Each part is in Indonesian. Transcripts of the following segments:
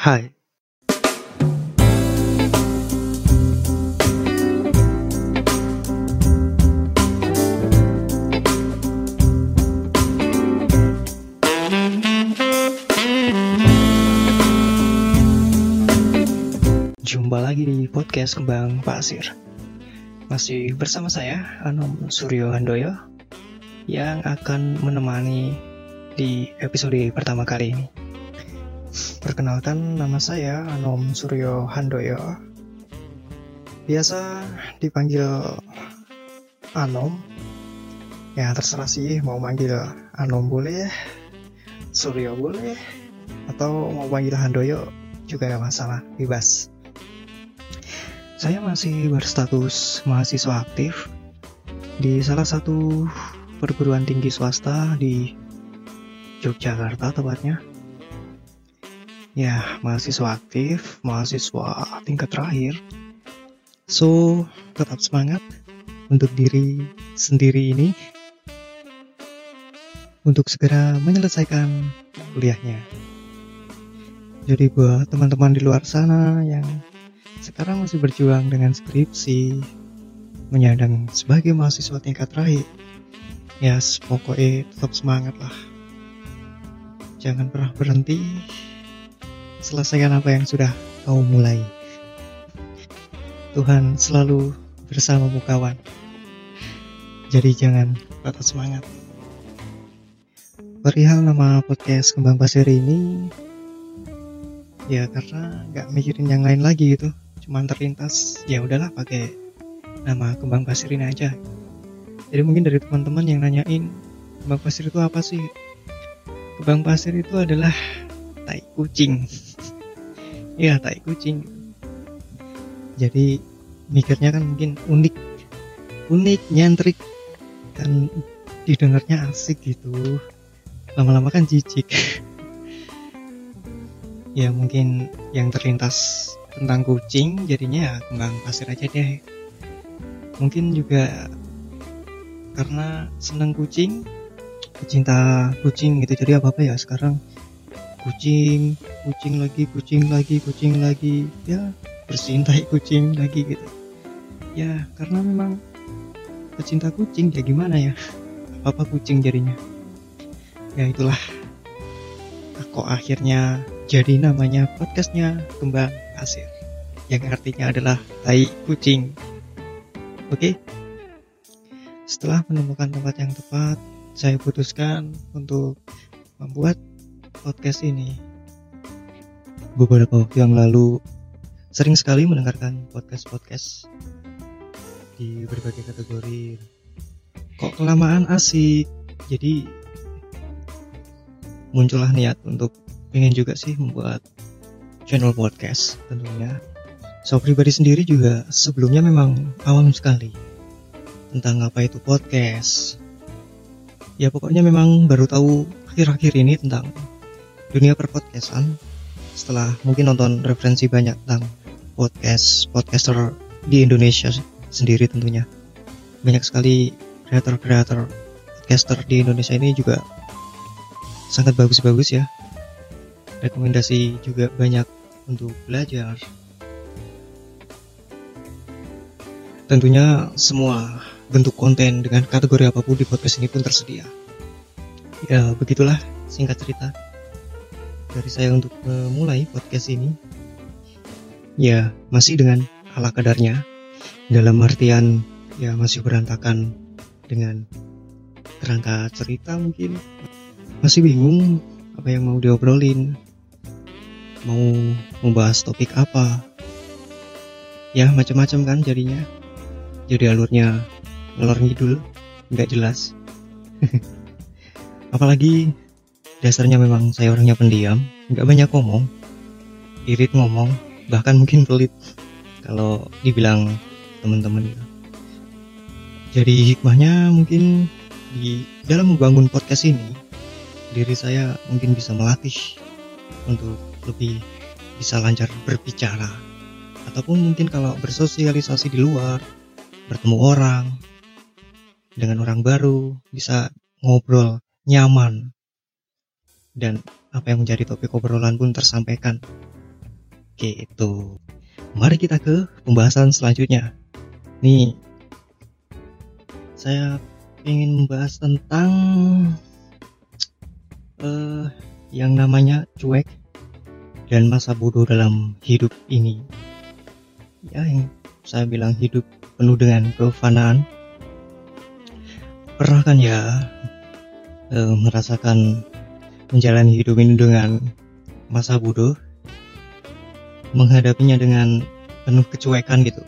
Hai. Jumpa lagi di podcast Kembang Pasir. Masih bersama saya, Anom Suryo Handoyo, yang akan menemani di episode pertama kali ini. Perkenalkan nama saya Anom Suryo Handoyo. Biasa dipanggil Anom. Ya terserah sih mau manggil Anom boleh, Suryo boleh, atau mau panggil Handoyo juga gak masalah, bebas. Saya masih berstatus mahasiswa aktif di salah satu perguruan tinggi swasta di Yogyakarta tepatnya. Ya, mahasiswa aktif, mahasiswa tingkat terakhir. So, tetap semangat untuk diri sendiri ini untuk segera menyelesaikan kuliahnya. Jadi buat teman-teman di luar sana yang sekarang masih berjuang dengan skripsi, menyandang sebagai mahasiswa tingkat terakhir. Ya, yes, pokoknya tetap semangat lah. Jangan pernah berhenti. Selesaikan apa yang sudah kau mulai. Tuhan selalu bersamamu kawan. Jadi jangan patah semangat. Perihal nama podcast Kembang Pasir ini, ya karena nggak mikirin yang lain lagi gitu cuman terlintas ya udahlah pakai nama kembang pasir ini aja jadi mungkin dari teman-teman yang nanyain kembang pasir itu apa sih kembang pasir itu adalah tai kucing ya tai kucing. Jadi mikirnya kan mungkin unik. Unik nyentrik kan didengarnya asik gitu. Lama-lama kan jijik. Ya mungkin yang terlintas tentang kucing jadinya ya kembang pasir aja deh. Mungkin juga karena seneng kucing pecinta kucing gitu. Jadi apa apa ya sekarang kucing kucing lagi kucing lagi kucing lagi. Ya bersihin tai kucing lagi gitu. Ya karena memang pecinta kucing ya gimana ya? Apa apa kucing jadinya. Ya itulah. Kok akhirnya jadi namanya podcastnya Kembang Pasir. Yang artinya adalah tai kucing. Oke, setelah menemukan tempat yang tepat, saya putuskan untuk membuat podcast ini. Beberapa waktu yang lalu, sering sekali mendengarkan podcast-podcast di berbagai kategori. Kok kelamaan asik, jadi muncullah niat untuk pengen juga sih membuat channel podcast tentunya. So pribadi sendiri juga sebelumnya memang awam sekali tentang apa itu podcast. Ya pokoknya memang baru tahu akhir-akhir ini tentang dunia perpodcastan setelah mungkin nonton referensi banyak tentang podcast podcaster di Indonesia sendiri tentunya. Banyak sekali kreator-kreator podcaster di Indonesia ini juga sangat bagus-bagus ya rekomendasi juga banyak untuk belajar. Tentunya semua bentuk konten dengan kategori apa pun di podcast ini pun tersedia. Ya begitulah singkat cerita dari saya untuk memulai podcast ini. Ya masih dengan ala kadarnya. Dalam artian ya masih berantakan dengan kerangka cerita mungkin. Masih bingung apa yang mau diobrolin. Mau membahas topik apa. Ya macam-macam kan jadinya. Jadi alurnya ngelor ngidul nggak jelas. Apalagi dasarnya memang saya orangnya pendiam nggak banyak ngomong irit ngomong bahkan mungkin pelit kalau dibilang teman-teman. Jadi hikmahnya mungkin di dalam membangun podcast ini diri saya mungkin bisa melatih untuk lebih bisa lancar berbicara. Ataupun mungkin kalau bersosialisasi di luar bertemu orang dengan orang baru bisa ngobrol nyaman dan apa yang menjadi topik obrolan pun tersampaikan Oke, itu. Mari kita ke pembahasan selanjutnya. Nih, saya ingin membahas tentang uh, yang namanya cuek dan masa bodoh dalam hidup ini. Ya, yang saya bilang hidup penuh dengan kefanaan. Pernah kan ya uh, merasakan menjalani hidup ini dengan masa bodoh, menghadapinya dengan penuh kecuekan gitu.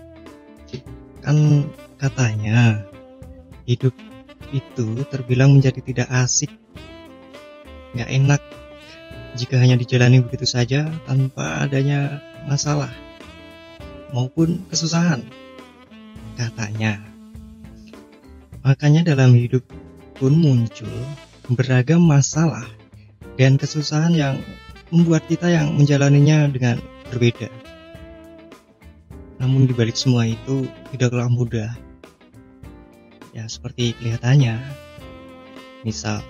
Kan katanya hidup itu terbilang menjadi tidak asik, nggak enak jika hanya dijalani begitu saja tanpa adanya masalah maupun kesusahan. Katanya, makanya dalam hidup pun muncul beragam masalah dan kesusahan yang membuat kita yang menjalaninya dengan berbeda. Namun dibalik semua itu tidaklah mudah. Ya seperti kelihatannya. Misal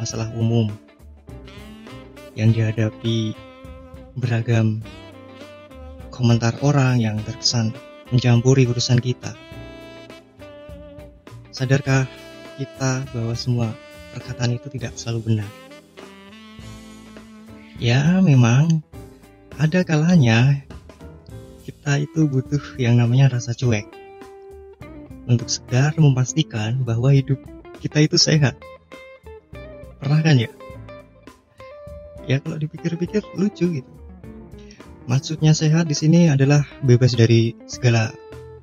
masalah umum yang dihadapi beragam komentar orang yang terkesan mencampuri urusan kita. Sadarkah kita bahwa semua perkataan itu tidak selalu benar ya memang ada kalanya kita itu butuh yang namanya rasa cuek untuk sekedar memastikan bahwa hidup kita itu sehat. Pernah kan ya? Ya kalau dipikir-pikir lucu gitu. Maksudnya sehat di sini adalah bebas dari segala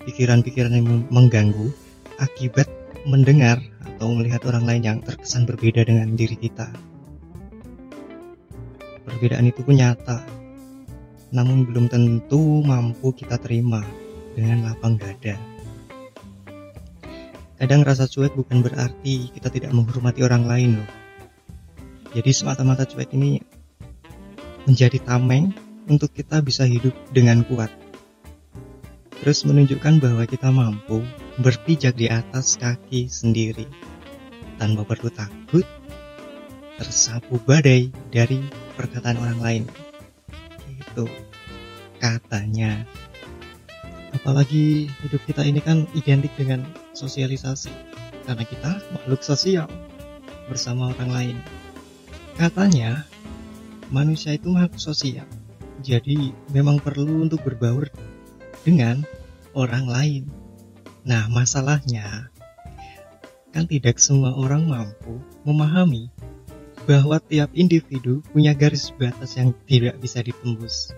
pikiran-pikiran yang mengganggu akibat mendengar atau melihat orang lain yang terkesan berbeda dengan diri kita. Perbedaan itu pun nyata, namun belum tentu mampu kita terima dengan lapang dada. Kadang rasa cuek bukan berarti kita tidak menghormati orang lain loh. Jadi semata-mata cuek ini menjadi tameng untuk kita bisa hidup dengan kuat. Terus menunjukkan bahwa kita mampu berpijak di atas kaki sendiri tanpa perlu takut tersapu badai dari perkataan orang lain. Itu katanya. Apalagi hidup kita ini kan identik dengan sosialisasi karena kita makhluk sosial bersama orang lain. Katanya manusia itu makhluk sosial. Jadi memang perlu untuk berbaur dengan orang lain. Nah, masalahnya kan tidak semua orang mampu memahami bahwa tiap individu punya garis batas yang tidak bisa ditembus.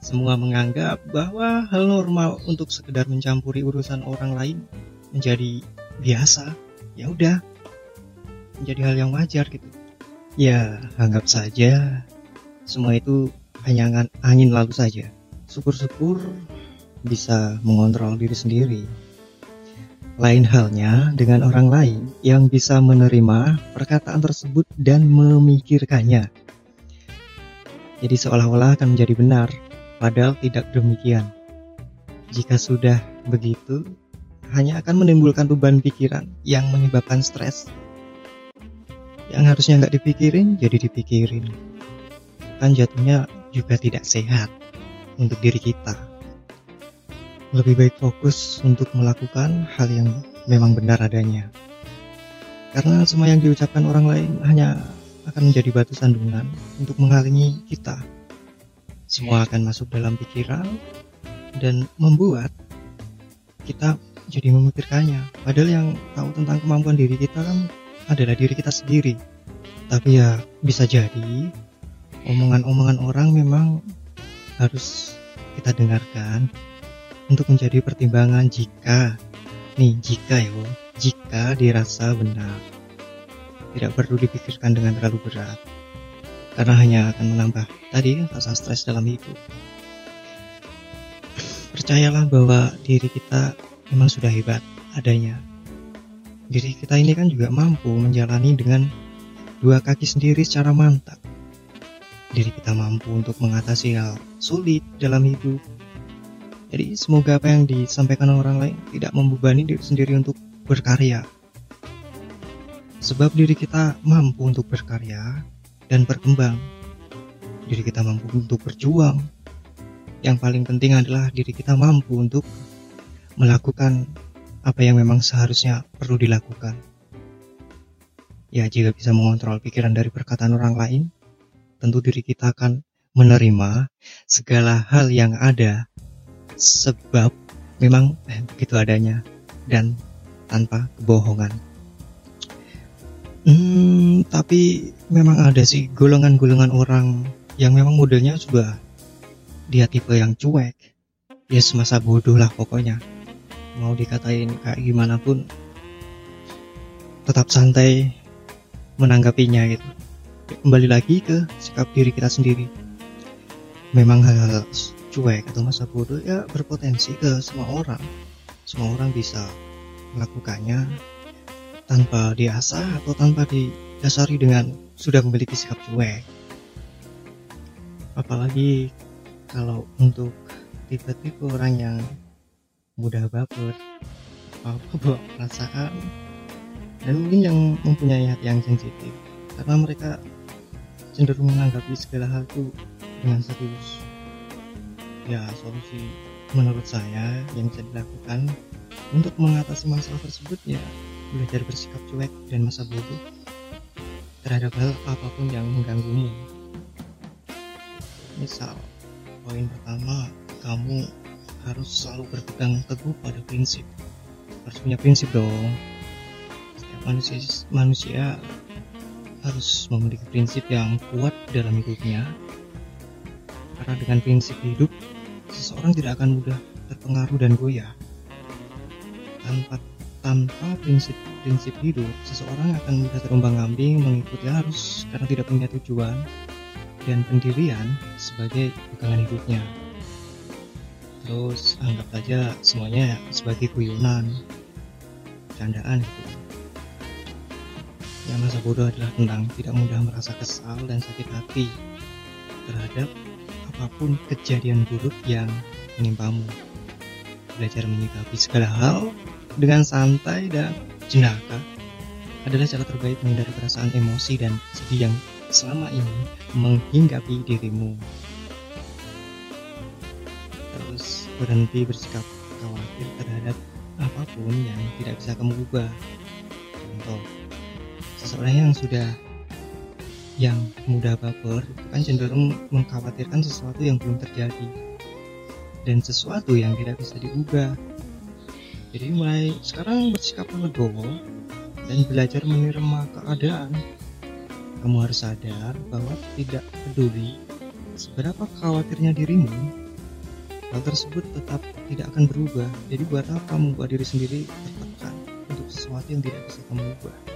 Semua menganggap bahwa hal normal untuk sekedar mencampuri urusan orang lain menjadi biasa. Ya udah, menjadi hal yang wajar gitu. Ya, anggap saja semua itu hanya angin lalu saja. Syukur-syukur bisa mengontrol diri sendiri. Lain halnya dengan orang lain yang bisa menerima perkataan tersebut dan memikirkannya. Jadi seolah-olah akan menjadi benar Padahal tidak demikian. Jika sudah begitu, hanya akan menimbulkan beban pikiran yang menyebabkan stres. Yang harusnya nggak dipikirin, jadi dipikirin. Kan jatuhnya juga tidak sehat untuk diri kita. Lebih baik fokus untuk melakukan hal yang memang benar adanya. Karena semua yang diucapkan orang lain hanya akan menjadi batu sandungan untuk menghalangi kita semua akan masuk dalam pikiran dan membuat kita jadi memikirkannya. Padahal yang tahu tentang kemampuan diri kita kan adalah diri kita sendiri. Tapi ya bisa jadi omongan-omongan orang memang harus kita dengarkan untuk menjadi pertimbangan jika nih jika ya jika dirasa benar tidak perlu dipikirkan dengan terlalu berat karena hanya akan menambah tadi rasa stres dalam hidup. Percayalah bahwa diri kita memang sudah hebat adanya. Diri kita ini kan juga mampu menjalani dengan dua kaki sendiri secara mantap. Diri kita mampu untuk mengatasi hal sulit dalam hidup. Jadi semoga apa yang disampaikan orang lain tidak membebani diri sendiri untuk berkarya. Sebab diri kita mampu untuk berkarya dan berkembang. diri kita mampu untuk berjuang. Yang paling penting adalah diri kita mampu untuk melakukan apa yang memang seharusnya perlu dilakukan. Ya, jika bisa mengontrol pikiran dari perkataan orang lain, tentu diri kita akan menerima segala hal yang ada sebab memang eh, begitu adanya dan tanpa kebohongan. Hmm, tapi memang ada sih golongan-golongan orang yang memang modelnya juga dia tipe yang cuek. Ya semasa bodoh lah pokoknya. Mau dikatain kayak gimana pun tetap santai menanggapinya gitu kembali lagi ke sikap diri kita sendiri memang hal-hal cuek atau masa bodoh ya berpotensi ke semua orang. Semua orang bisa melakukannya tanpa diasah atau tanpa didasari dengan sudah memiliki sikap cuek. Apalagi kalau untuk tipe-tipe orang yang mudah baper apa perasaan dan mungkin yang mempunyai hati yang sensitif. Karena mereka cenderung menanggapi segala hal itu dengan serius ya solusi menurut saya yang bisa dilakukan untuk mengatasi masalah tersebut ya belajar bersikap cuek dan masa bodoh terhadap hal apa pun yang mengganggumu. Misal poin pertama kamu harus selalu berpegang teguh pada prinsip. Harus punya prinsip dong. Manusia manusia harus memiliki prinsip yang kuat dalam hidupnya. Karena dengan prinsip hidup seseorang tidak akan mudah terpengaruh dan goyah. Tanpa tanpa prinsip-prinsip hidup seseorang akan mudah terombang ambing mengikuti arus karena tidak punya tujuan dan pendirian sebagai pegangan hidupnya. Terus anggap saja semuanya sebagai guyonan candaan gitu. Yang masa bodoh adalah tentang tidak mudah merasa kesal dan sakit hati terhadap apa pun kejadian buruk yang menimpamu. Belajar menyikapi segala hal dengan santai dan jenaka adalah cara terbaik menghindari perasaan emosi dan sedih yang selama ini menghinggapi dirimu. Terus berhenti bersikap khawatir terhadap apa pun yang tidak bisa kamu ubah. Contoh, seseorang yang sudah yang mudah baper itu kan cenderung mengkhawatirkan sesuatu yang belum terjadi. Dan sesuatu yang tidak bisa diubah. Jadi mulai sekarang bersikap legowo dan belajar menerima keadaan. Kamu harus sadar bahwa tidak peduli seberapa khawatirnya dirimu hal tersebut tetap tidak akan berubah. Jadi buat apa membuat diri sendiri tertekan untuk sesuatu yang tidak bisa kamu ubah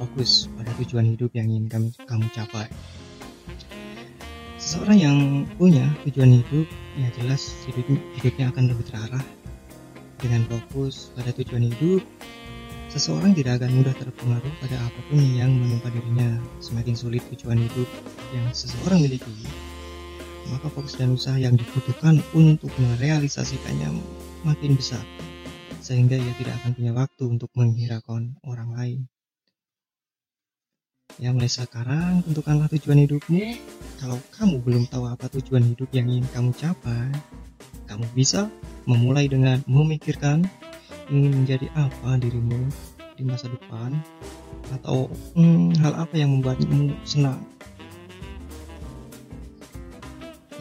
fokus pada tujuan hidup yang ingin kamu, kamu capai. Seseorang yang punya tujuan hidup, ya jelas hidup, hidupnya akan lebih terarah. Dengan fokus pada tujuan hidup, seseorang tidak akan mudah terpengaruh pada apa pun yang menimpa dirinya. Semakin sulit tujuan hidup yang seseorang miliki, maka fokus dan usaha yang dibutuhkan untuk merealisasikannya makin besar sehingga ia tidak akan punya waktu untuk menghiraukan orang lain. Ya mulai sekarang tentukanlah tujuan hidupmu. Kalau kamu belum tahu apa tujuan hidup yang ingin kamu capai, kamu bisa memulai dengan memikirkan ingin menjadi apa dirimu di masa depan atau hmm, hal apa yang membuatmu senang.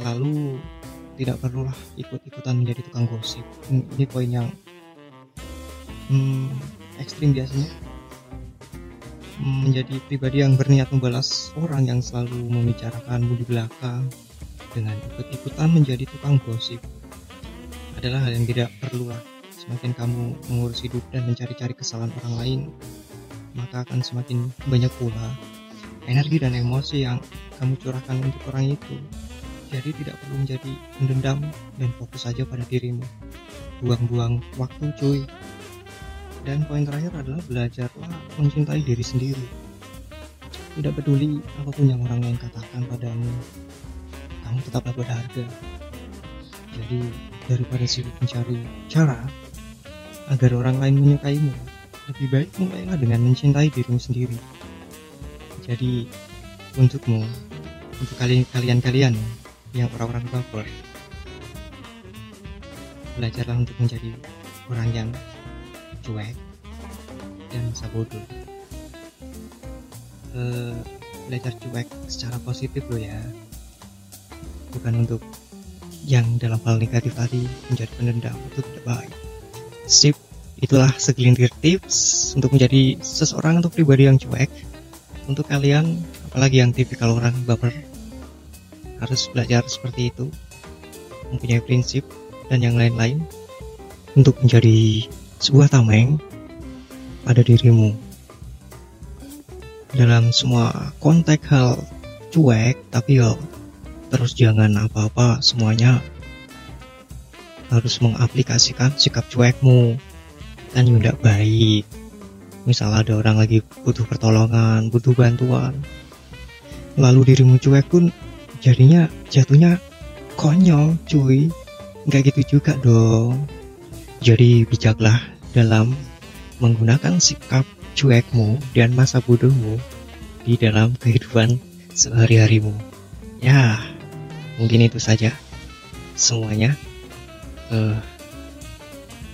Lalu tidak perlulah ikut-ikutan menjadi tukang gosip. Ini poin yang hmm, ekstrim biasanya menjadi pribadi yang berniat membalas orang yang selalu membicarakanmu di belakang dengan ikut-ikutan menjadi tukang gosip adalah hal yang tidak perlu lah. Semakin kamu mengurus hidup dan mencari-cari kesalahan orang lain, maka akan semakin banyak pula energi dan emosi yang kamu curahkan untuk orang itu. Jadi tidak perlu menjadi mendendam dan fokus saja pada dirimu. Buang-buang waktu cuy. Dan poin terakhir adalah belajarlah mencintai diri sendiri. Tidak peduli apa pun yang orang lain katakan padamu, kamu tetaplah berharga. Jadi daripada sibuk mencari cara agar orang lain menyukaimu, lebih baik mulailah dengan mencintai dirimu sendiri. Jadi untukmu, untuk kalian kalian kalian yang orang-orang baper belajarlah untuk menjadi orang yang cuek dan masa bodoh uh, belajar cuek secara positif loh ya. Bukan untuk yang dalam hal negatif tadi menjadi pendendam itu tidak baik. Sip itulah segelintir tips untuk menjadi seseorang atau pribadi yang cuek. Untuk kalian apalagi yang tipikal orang baper harus belajar seperti itu. Mempunyai prinsip dan yang lain-lain untuk menjadi sebuah tameng pada dirimu. Dalam semua konteks hal cuek tapi yo terus jangan apa-apa semuanya harus mengaplikasikan sikap cuekmu. Kan tidak baik. Misal ada orang lagi butuh pertolongan butuh bantuan. Lalu dirimu cuek pun jadinya jatuhnya konyol cuy. Nggak gitu juga dong jadi bijaklah dalam menggunakan sikap cuekmu dan masa bodohmu di dalam kehidupan sehari-harimu. Ya mungkin itu saja semuanya. Uh,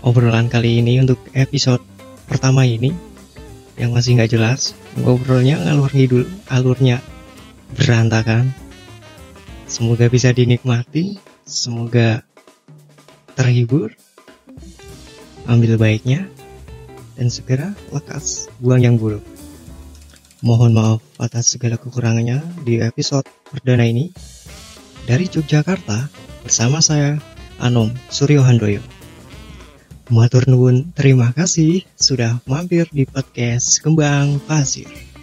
obrolan kali ini untuk episode pertama ini yang masih nggak jelas ngobrolnya ngalur ngidul alurnya berantakan. Semoga bisa dinikmati semoga terhibur, ambil baiknya, dan segera lekas buang yang buruk. Mohon maaf atas segala kekurangannya di episode perdana ini. Dari Yogyakarta, bersama saya, Anom Suryo Handoyo. Matur nuwun, terima kasih sudah mampir di podcast Kembang Pasir.